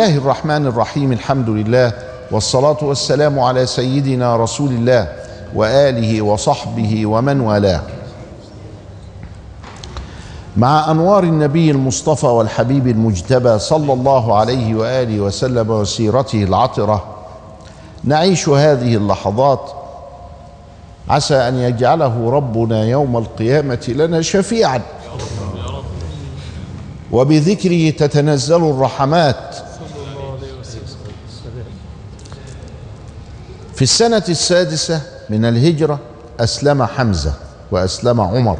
الله الرحمن الرحيم الحمد لله والصلاة والسلام على سيدنا رسول الله وآله وصحبه ومن والاه. مع أنوار النبي المصطفى والحبيب المجتبى صلى الله عليه وآله وسلم وسيرته العطرة نعيش هذه اللحظات. عسى أن يجعله ربنا يوم القيامة لنا شفيعا. وبذكره تتنزل الرحمات في السنة السادسة من الهجرة أسلم حمزة وأسلم عمر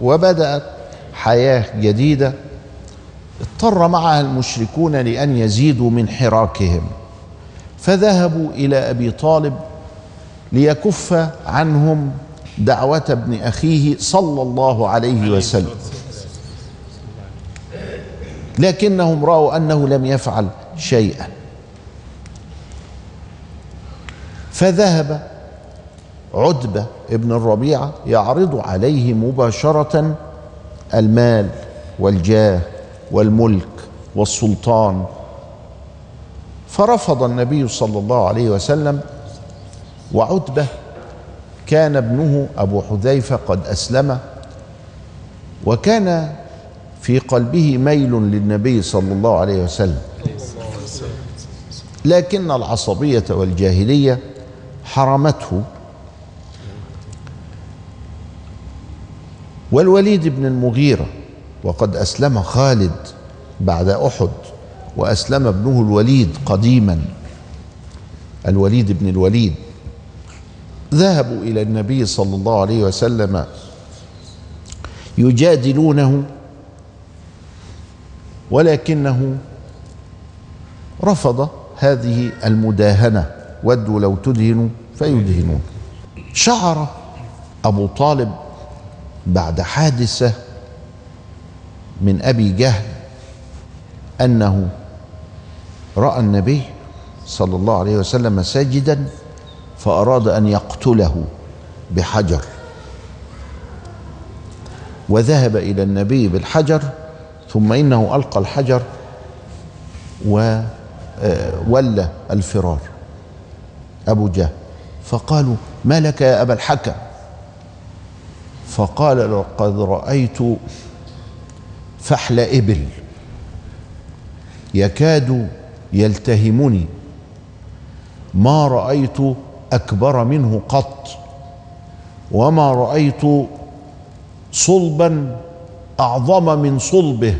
وبدأت حياة جديدة اضطر معها المشركون لأن يزيدوا من حراكهم. فذهبوا إلى أبي طالب ليكف عنهم دعوة ابن أخيه صلى الله عليه وسلم. لكنهم رأوا أنه لم يفعل شيئا. فذهب عتبة ابن الربيعة يعرض عليه مباشرة المال والجاه والملك والسلطان. فرفض النبي صلى الله عليه وسلم وعتبة كان ابنه أبو حذيفة قد أسلم وكان في قلبه ميل للنبي صلى الله عليه وسلم. لكن العصبية والجاهلية حرمته. والوليد بن المغيرة وقد أسلم خالد بعد أحد وأسلم ابنه الوليد قديما الوليد بن الوليد. ذهبوا إلى النبي صلى الله عليه وسلم يجادلونه ولكنه رفض هذه المداهنة. ودوا لو تدهنوا فيدهنون. شعر أبو طالب بعد حادثة من أبي جهل أنه رأى النبي صلى الله عليه وسلم ساجدا فأراد أن يقتله بحجر. وذهب إلى النبي بالحجر ثم إنه ألقى الحجر وولى الفرار. أبو جهل. فقالوا ما لك يا أبا الحكم؟ فقال لقد رأيت فحل إبل يكاد يلتهمني ما رأيت أكبر منه قط وما رأيت صلبا أعظم من صلبه.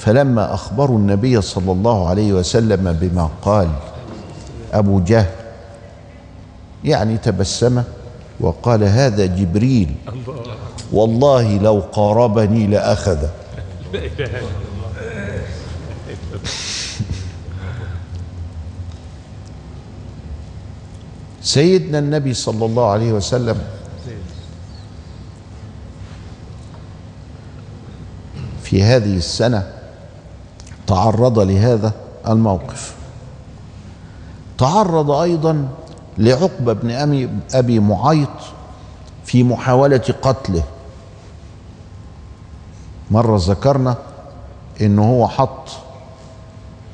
فلما أخبروا النبي صلى الله عليه وسلم بما قال أبو جهل يعني تبسم وقال هذا جبريل والله لو قاربني لأخذ سيدنا النبي صلى الله عليه وسلم في هذه السنة تعرض لهذا الموقف. تعرض أيضا لعقبة بن أبي, أبي معيط في محاولة قتله. مرة ذكرنا إنه هو حط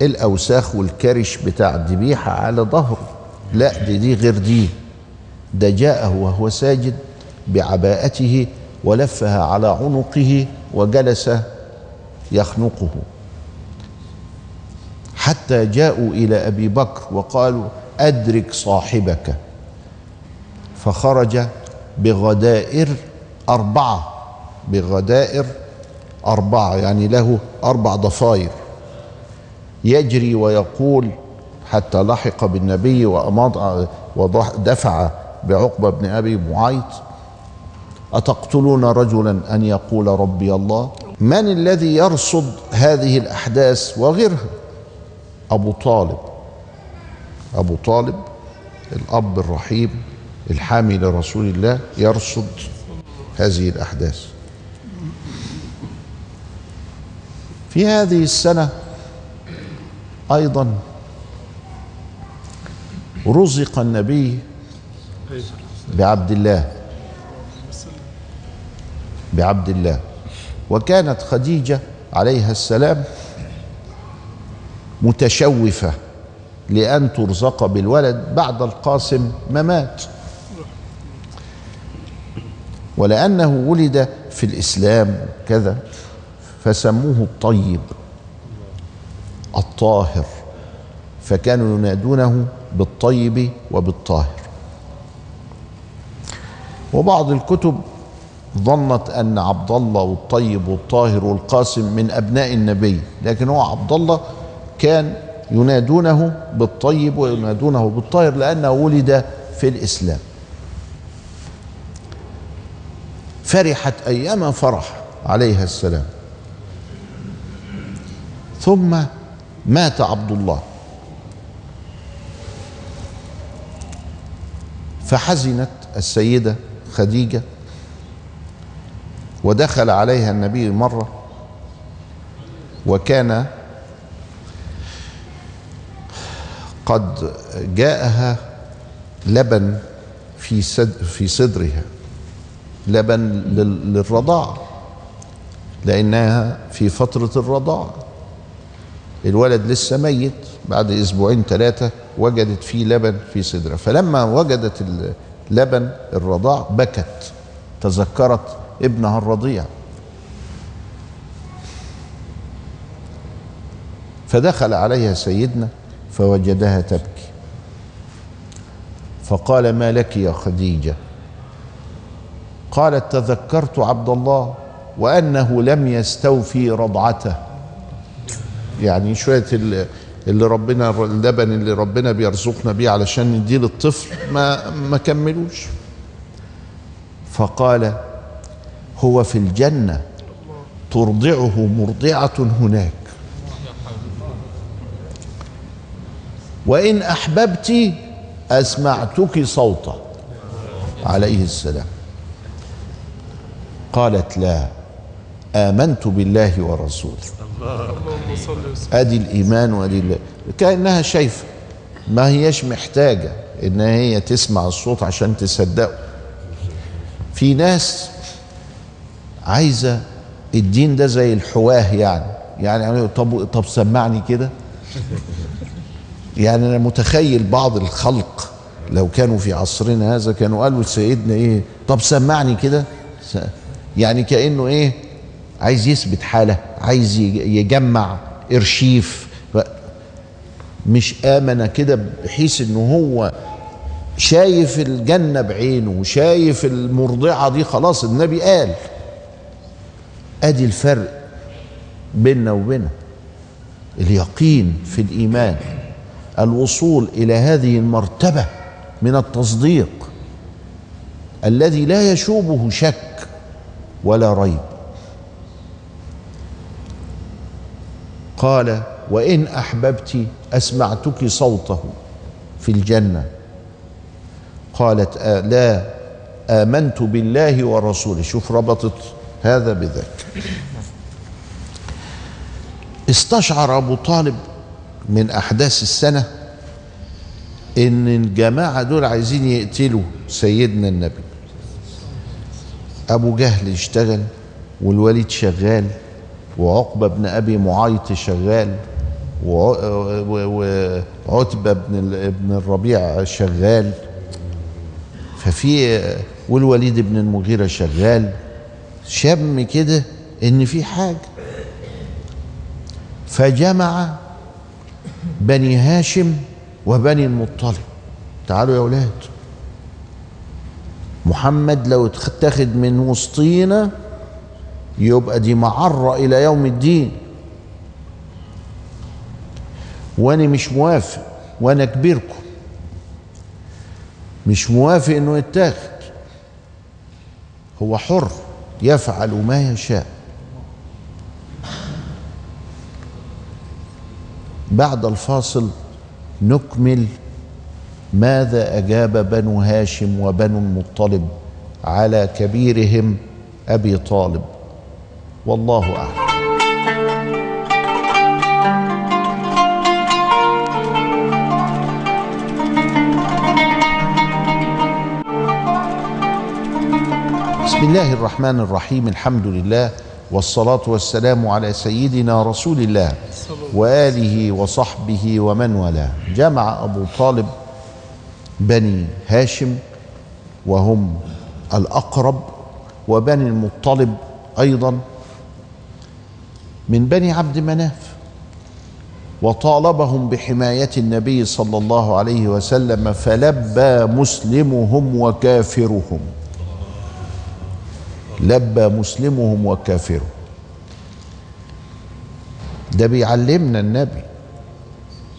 الأوساخ والكرش بتاع الذبيحة على ظهره. لا دي دي غير دي. ده جاءه وهو ساجد بعباءته ولفها على عنقه وجلس يخنقه. حتى جاءوا إلى أبي بكر وقالوا أدرك صاحبك. فخرج بغدائر أربعة بغدائر أربعة يعني له أربع ضفاير يجري ويقول حتى لحق بالنبي وأمض ودفع بعقبة بن أبي معيط أتقتلون رجلا أن يقول ربي الله؟ من الذي يرصد هذه الأحداث وغيرها؟ أبو طالب. أبو طالب الأب الرحيم الحامي لرسول الله يرصد هذه الأحداث. في هذه السنة أيضا رزق النبي بعبد الله. بعبد الله. وكانت خديجة عليها السلام متشوفة لأن ترزق بالولد بعد القاسم ما مات ولأنه ولد في الإسلام كذا فسموه الطيب الطاهر فكانوا ينادونه بالطيب وبالطاهر. وبعض الكتب ظنت أن عبد الله والطيب والطاهر والقاسم من أبناء النبي لكن هو عبد الله كان ينادونه بالطيب وينادونه بالطاهر لأنه ولد في الإسلام. فرحت أيام فرح عليها السلام. ثم مات عبد الله. فحزنت السيدة خديجة. ودخل عليها النبي مرة. وكان قد جاءها لبن في في صدرها لبن لل- للرضاعه لأنها في فترة الرضاعه الولد لسه ميت بعد أسبوعين ثلاثة وجدت فيه لبن في صدرها. فلما وجدت لبن الرضاع بكت تذكرت ابنها الرضيع. فدخل عليها سيدنا فوجدها تبكي. فقال ما لك يا خديجة؟ قالت تذكرت عبد الله وأنه لم يستوفي رضعته. يعني شوية ال- اللي ربنا اللبن اللي ربنا بيرزقنا بيه علشان نديه للطفل ما ما كملوش. فقال هو في الجنة ترضعه مرضعة هناك. وإن أحببت أسمعتك صوته عليه السلام. قالت لا آمنت بالله ورسوله. اللهم صل وسلم أدي الإيمان وأدي ال- كأنها شايفة. ما هيش محتاجة إن هي تسمع الصوت عشان تصدقه. في ناس عايزة الدين ده زي الحواه يعني. يعني طب طب سمعني كده. يعني أنا متخيل بعض الخلق لو كانوا في عصرنا هذا كانوا قالوا لسيدنا إيه طب سمعني كده. يعني كأنه إيه عايز يثبت حالة عايز يج- يجمع إرشيف. مش آمن كده بحيث ان هو شايف الجنة بعينه وشايف المرضعة دي خلاص النبي قال. أدي الفرق بيننا وبينه. اليقين في الإيمان. الوصول إلى هذه المرتبة من التصديق الذي لا يشوبه شك ولا ريب. قال وإن أحببت أسمعتك صوته في الجنة. قالت آه لا آمنت بالله ورسوله. شوف ربطت هذا بذاك. استشعر أبو طالب من أحداث السنة إن الجماعة دول عايزين يقتلوا سيدنا النبي. أبو جهل اشتغل والوليد شغال وعقبة بن أبي معيط شغال وعتبة بن ال- بن الربيع شغال. ففي والوليد بن المغيرة شغال. شم كده إن في حاجة. فجمع بني هاشم وبني المطلب. تعالوا يا أولاد محمد لو اتخذ من وسطينا يبقى دي معرة إلى يوم الدين. وأنا مش موافق وأنا كبيركم. مش موافق إنه يتاخد. هو حر يفعل ما يشاء. بعد الفاصل نكمل ماذا أجاب بنو هاشم وبنو المطلب على كبيرهم أبي طالب؟ والله أعلم. بسم الله الرحمن الرحيم الحمد لله والصلاة والسلام على سيدنا رسول الله وآله وصحبه ومن والاه. جمع أبو طالب بني هاشم وهم الأقرب وبني المطلب أيضا من بني عبد مناف وطالبهم بحماية النبي صلى الله عليه وسلم فلبى مسلمهم وكافرهم. لبى مسلمهم وكافرهم. ده بيعلمنا النبي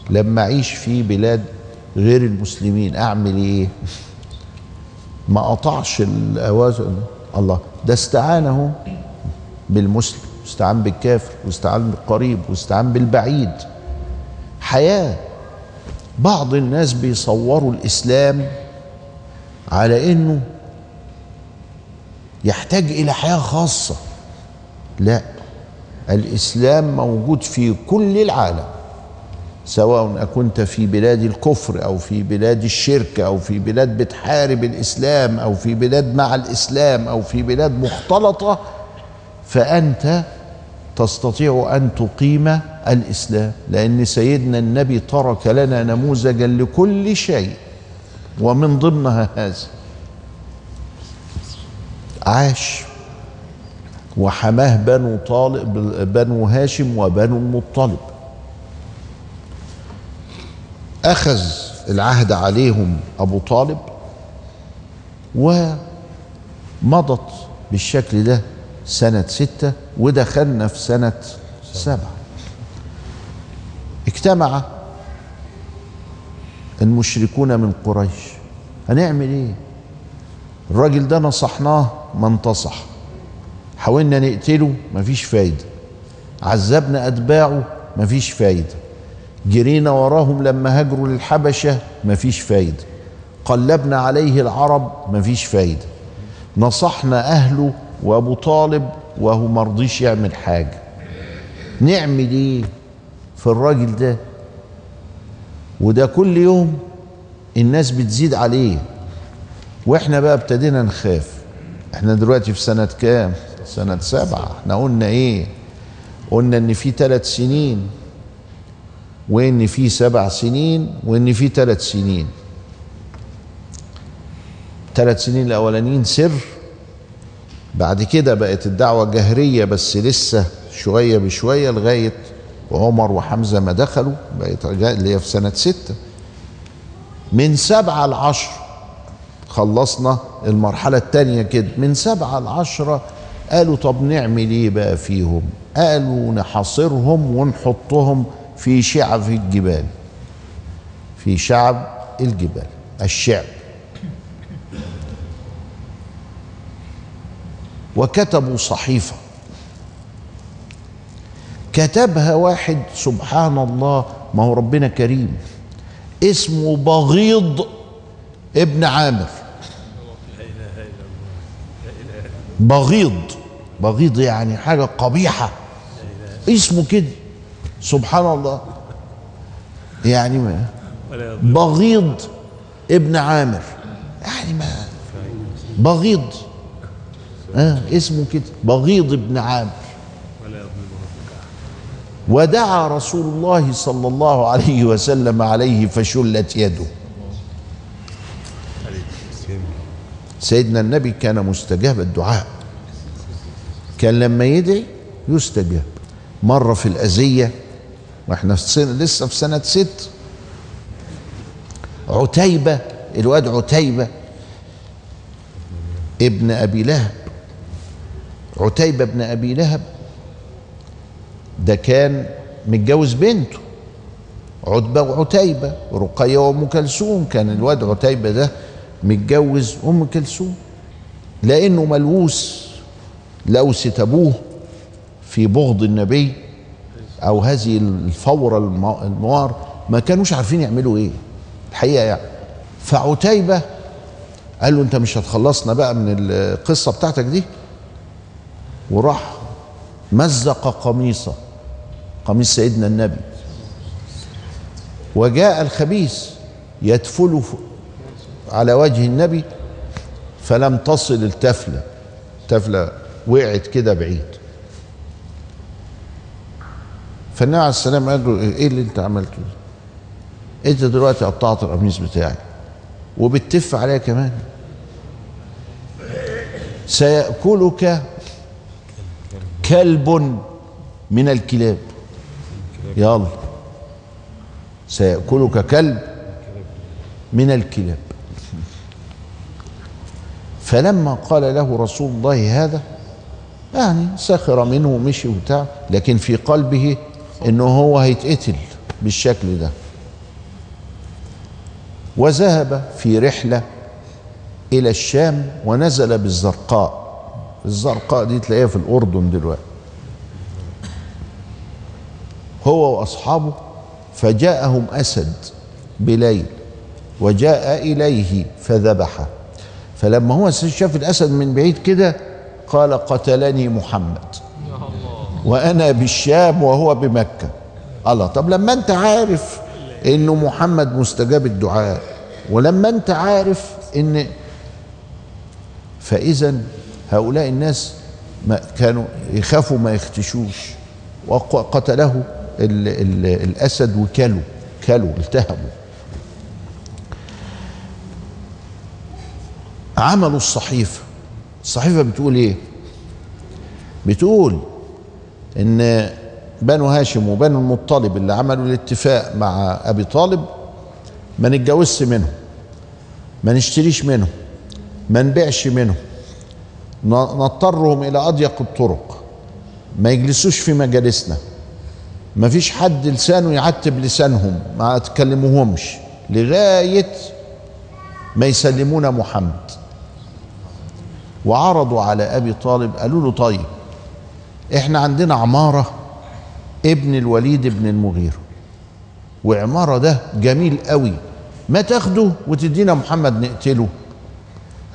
لما أعيش في بلاد غير المسلمين أعمل إيه؟ ما قطعش الأوازن. الله. ده استعانه بالمسلم واستعان بالكافر واستعان بالقريب واستعان بالبعيد. حياة. بعض الناس بيصوروا الإسلام على إنه يحتاج إلى حياة خاصة. لا الإسلام موجود في كل العالم سواء كنت في بلاد الكفر أو في بلاد الشرك أو في بلاد بتحارب الإسلام أو في بلاد مع الإسلام أو في بلاد مختلطة فأنت تستطيع أن تقيم الإسلام لأن سيدنا النبي ترك لنا نموذجا لكل شيء ومن ضمنها هذا. عاش. وحماه بنو طالب بنو هاشم وبنو المطلب. أخذ العهد عليهم أبو طالب ومضت بالشكل ده سنة ستة ودخلنا في سنة سبعة. اجتمع المشركون من قريش. هنعمل إيه؟ الراجل ده نصحناه ما انتصح. حاولنا نقتله مفيش فايدة. عذبنا أتباعه مفيش فايدة. جرينا وراهم لما هاجروا للحبشة مفيش فايدة. قلبنا عليه العرب مفيش فايدة. نصحنا أهله وأبو طالب وهو مرضيش يعمل حاجة. نعمل إيه في الراجل ده. وده كل يوم الناس بتزيد عليه. وإحنا بقى ابتدينا نخاف. إحنا دلوقتي في سنة كام؟ سنة سبعة. إحنا قلنا إيه؟ قلنا ان في ثلاث سنين. وان في سبع سنين وان في ثلاث سنين. ثلاث سنين الأولانيين سر. بعد كده بقت الدعوة جهرية بس لسه شوية بشوية لغاية عمر وحمزة ما دخلوا بقت اللي هي في سنة ستة. من سبعة لعشر خلصنا المرحلة التانية كده. من سبعة لعشرة قالوا طب نعمل إيه بقى فيهم؟ قالوا نحاصرهم ونحطهم في شعب الجبال. في شعب الجبال الشعب. وكتبوا صحيفة. كتبها واحد سبحان الله ما هو ربنا كريم اسمه بغيض ابن عامر. بغيض. بغيض يعني حاجة قبيحة. اسمه كده. سبحان الله. يعني ما. بغيض ابن عامر. يعني ما. بغيض. آه اسمه كده. بغيض ابن عامر. ودعا رسول الله صلى الله عليه وسلم عليه فشلت يده. سيدنا النبي كان مستجاب الدعاء. كان لما يدعي يستجاب. مرة في الأذية وإحنا في سنة لسه في سنة ست. عتيبة الواد عتيبة. ابن أبي لهب. عتيبة ابن أبي لهب. ده كان متجوز بنته. عتبة وعتيبة. رقية وأم كلثوم. كان الواد عتيبة ده متجوز أم كلثوم لأنه ملوث لوثة أبوه في بغض النبي أو هذه الفورة الموار ما كانوش عارفين يعملوا إيه. الحقيقة يعني. فعتيبة قال له أنت مش هتخلصنا بقى من القصة بتاعتك دي؟ وراح مزق قميصه قميص سيدنا النبي. وجاء الخبيث يتفل على وجه النبي فلم تصل التفلة. التفلة وقعت كده بعيد. فالنبي عليه السلام قال له إيه اللي أنت عملته ده؟ أنت دلوقتي قطعت القميص بتاعي وبتف عليا كمان. سيأكلك كلب من الكلاب. يلا. سيأكلك كلب من الكلاب. فلما قال له رسول الله هذا يعني سخر منه ومشي وبتاع لكن في قلبه إنه هو هيتقتل بالشكل ده. وذهب في رحلة إلى الشام ونزل بالزرقاء. الزرقاء دي تلاقيها في الأردن دلوقتي. هو وأصحابه فجاءهم أسد بليل وجاء إليه فذبحه فلما هو شاف الأسد من بعيد كده قال قتلني محمد. وأنا بالشام وهو بمكة. الله طب لما أنت عارف إنه محمد مستجاب الدعاء ولما أنت عارف إن فإذا هؤلاء الناس ما كانوا يخافوا ما يختشوش وقتله ال ال الأسد وكلوا كلوا التهموا. عملوا الصحيفة. الصحيفة بتقول إيه؟ بتقول إن بنو هاشم وبنو المطلب اللي عملوا الاتفاق مع أبي طالب ما نتجوزش منهم ما نشتريش منهم ما نبيعش منهم نضطرهم إلى أضيق الطرق ما يجلسوش في مجالسنا ما فيش حد لسانه يعتب لسانهم ما تكلموهمش لغاية ما يسلمونا محمد. وعرضوا على أبي طالب قالوا له طيب إحنا عندنا عمارة ابن الوليد بن المغيرة وعمارة ده جميل قوي ما تاخده وتدينا محمد نقتله.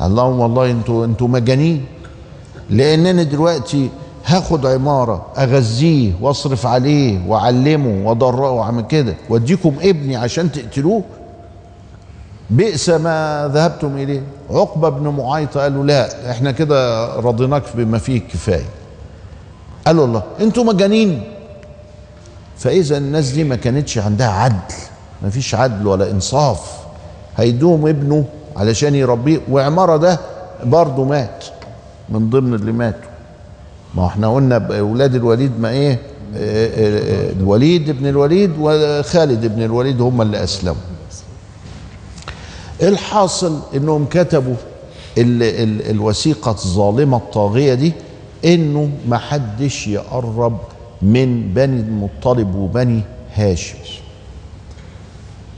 اللهم والله أنتوا أنتوا مجانين لأن أنا دلوقتي هاخد عمارة أغذيه وأصرف عليه وأعلمه واضرره وأعمل كده وأديكم ابني عشان تقتلوه بئس ما ذهبتم إليه. عقبة بن معيط قالوا لا إحنا كده رضيناك بما فيه الكفايه قالوا الله أنتوا مجانين. فإذا الناس دي ما كانتش عندها عدل ما فيش عدل ولا إنصاف. هيدوهم ابنه علشان يربيه وعمارة ده برضه مات من ضمن اللي ماتوا. ما إحنا قلنا أولاد الوليد ما إيه؟ آه آه آه الوليد ابن الوليد وخالد ابن الوليد هم اللي أسلموا. الحاصل إنهم كتبوا ال ال الوثيقة الظالمة الطاغية دي؟ إنه ما حدش يقرب من بني المطلب وبني هاشم.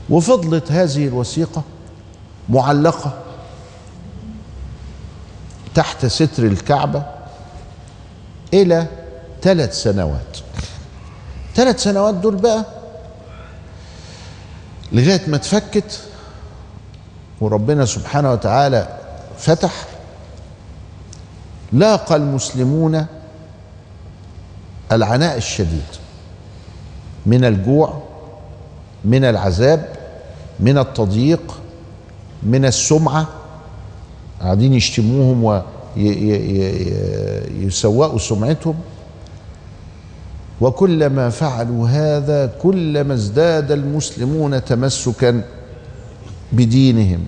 وفضلت هذه الوثيقة معلقة تحت ستر الكعبة إلى ثلاث سنوات. ثلاث سنوات دول بقى لغاية ما اتفكت وربنا سبحانه وتعالى فتح لاقى المسلمون العناء الشديد من الجوع من العذاب من التضييق من السمعة. قاعدين يشتموهم ويسوقوا سمعتهم. وكلما فعلوا هذا كلما ازداد المسلمون تمسكا بدينهم.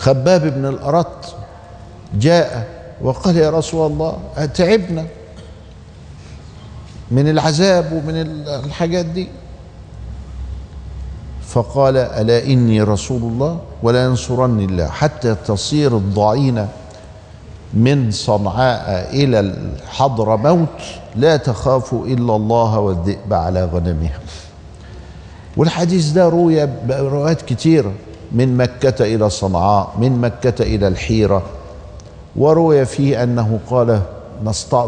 خباب بن الأرط جاء وقال يا رسول الله تعبنا من العذاب ومن الحاجات دي؟ فقال ألا إني رسول الله ولا ينصرني الله حتى تصير الضعينة من صنعاء إلى الحضر موت لا تخاف إلا الله والذئب على غنمها والحديث ده روي بروايات كتيرة من مكة إلى صنعاء من مكة إلى الحيرة. وروي فيه أنه قال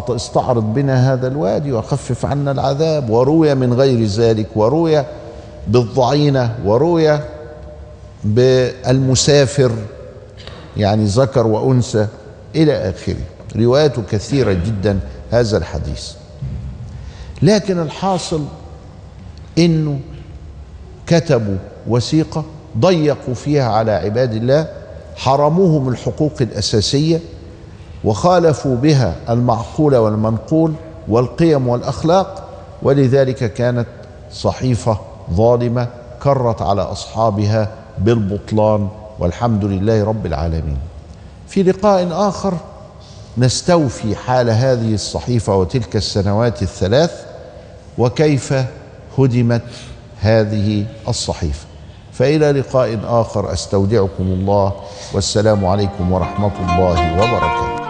استعرض بنا هذا الوادي وخفف عنا العذاب. وروي من غير ذلك وروي بالضعينة وروي بالمسافر يعني ذكر وأنثى إلى آخره. رواياته كثيرة جدا هذا الحديث. لكن الحاصل إنه كتبوا وثيقة ضيقوا فيها على عباد الله حرموهم الحقوق الأساسية وخالفوا بها المعقول والمنقول والقيم والأخلاق ولذلك كانت صحيفة ظالمة كرت على أصحابها بالبطلان والحمد لله رب العالمين. في لقاء آخر نستوفي حال هذه الصحيفة وتلك السنوات الثلاث وكيف هدمت هذه الصحيفة؟ فإلى لقاء آخر أستودعكم الله والسلام عليكم ورحمة الله وبركاته.